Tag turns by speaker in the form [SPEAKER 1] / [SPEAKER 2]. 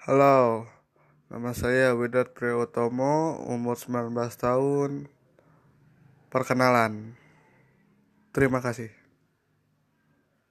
[SPEAKER 1] Halo, nama saya Widat Priyotomo, umur 19 tahun. Perkenalan. Terima kasih.